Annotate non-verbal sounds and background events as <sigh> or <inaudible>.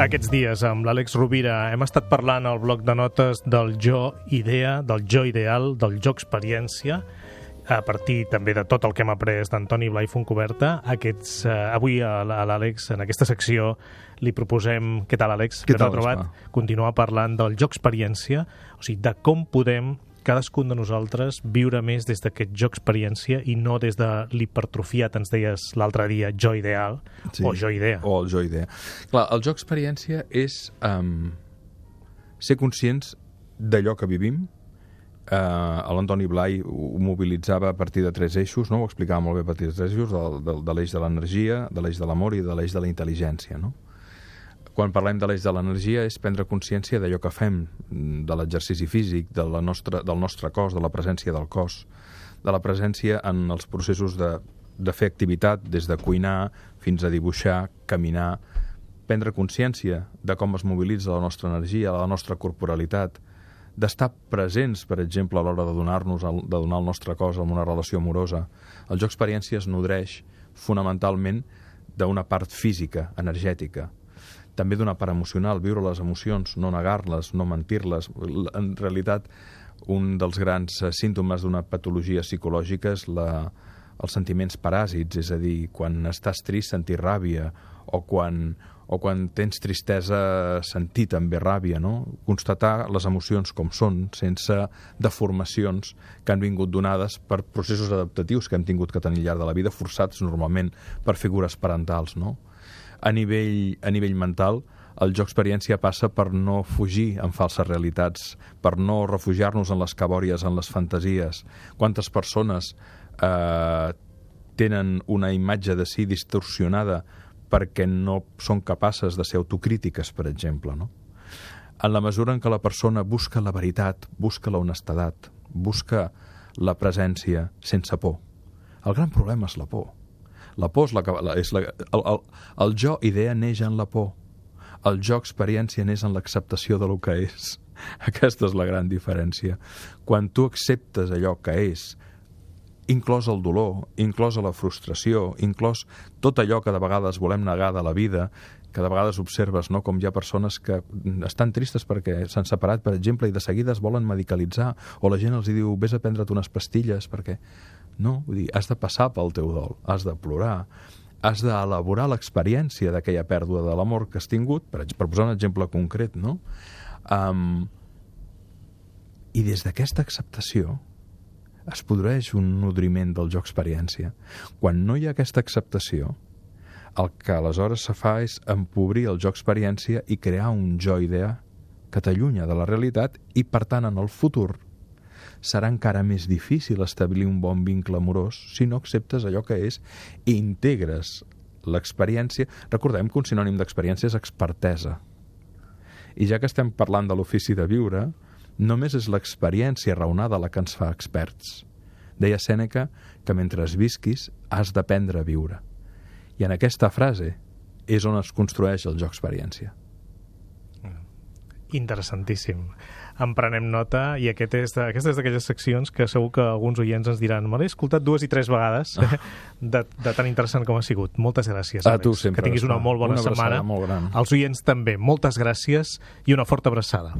aquests dies amb l'Àlex Rovira. Hem estat parlant al bloc de notes del jo idea, del jo ideal, del jo experiència, a partir també de tot el que hem après d'Antoni Blai Foncoberta. Aquests, eh, avui a l'Àlex, en aquesta secció, li proposem... Què tal, Àlex? Què tal, trobat? Continuar parlant del jo experiència, o sigui, de com podem cadascun de nosaltres viure més des d'aquest jo experiència i no des de l'hipertrofiat, ens deies l'altre dia, jo ideal sí. o jo idea. O el jo idea. Clar, el jo experiència és um, ser conscients d'allò que vivim. Uh, L'Antoni Blai ho mobilitzava a partir de tres eixos, no? ho explicava molt bé a partir de tres eixos, de, de, de l'eix de l'energia, de l'eix de l'amor i de l'eix de la intel·ligència. No? Quan parlem de l'eix de l'energia és prendre consciència d'allò que fem, de l'exercici físic, de la nostra, del nostre cos, de la presència del cos, de la presència en els processos de, de fer activitat, des de cuinar fins a dibuixar, caminar, prendre consciència de com es mobilitza la nostra energia, la nostra corporalitat, d'estar presents, per exemple, a l'hora de donar-nos de donar el nostre cos en una relació amorosa. El joc experiència es nodreix fonamentalment d'una part física, energètica, també d'una part emocional, viure les emocions, no negar-les, no mentir-les. En realitat, un dels grans eh, símptomes d'una patologia psicològica és la, els sentiments paràsits, és a dir, quan estàs trist sentir ràbia, o quan, o quan tens tristesa sentir també ràbia, no? Constatar les emocions com són, sense deformacions que han vingut donades per processos adaptatius que hem tingut que tenir al llarg de la vida, forçats normalment per figures parentals, no? A nivell, a nivell mental, el joc experiència passa per no fugir en falses realitats, per no refugiar-nos en les cabòries, en les fantasies. Quantes persones eh, tenen una imatge de si distorsionada perquè no són capaces de ser autocrítiques, per exemple, no? En la mesura en què la persona busca la veritat, busca la honestedat, busca la presència sense por. El gran problema és la por la por és la, la, és la, el, el, el jo idea neix en la por. El jo experiència neix en l'acceptació de lo que és. <laughs> Aquesta és la gran diferència. Quan tu acceptes allò que és, inclòs el dolor, inclòs la frustració, inclòs tot allò que de vegades volem negar de la vida, que de vegades observes no? com hi ha persones que estan tristes perquè s'han separat, per exemple, i de seguida es volen medicalitzar, o la gent els diu vés a prendre't unes pastilles perquè no, vull dir, has de passar pel teu dol, has de plorar, has d'elaborar l'experiència d'aquella pèrdua de l'amor que has tingut, per, per posar un exemple concret, no? Um, I des d'aquesta acceptació es produeix un nodriment del joc experiència. Quan no hi ha aquesta acceptació, el que aleshores se fa és empobrir el joc experiència i crear un jo idea que t'allunya de la realitat i, per tant, en el futur serà encara més difícil establir un bon vincle amorós si no acceptes allò que és i integres l'experiència. Recordem que un sinònim d'experiència és expertesa. I ja que estem parlant de l'ofici de viure, només és l'experiència raonada la que ens fa experts. Deia Sèneca que mentre es visquis has d'aprendre a viure. I en aquesta frase és on es construeix el joc experiència. Interessantíssim en prenem nota i aquest és de, aquesta és d'aquelles seccions que segur que alguns oients ens diran me l'he escoltat dues i tres vegades ah. de, de tan interessant com ha sigut. Moltes gràcies. A tu sempre. Que tinguis una molt bona una setmana. Molt gran. Els oients també. Moltes gràcies i una forta abraçada.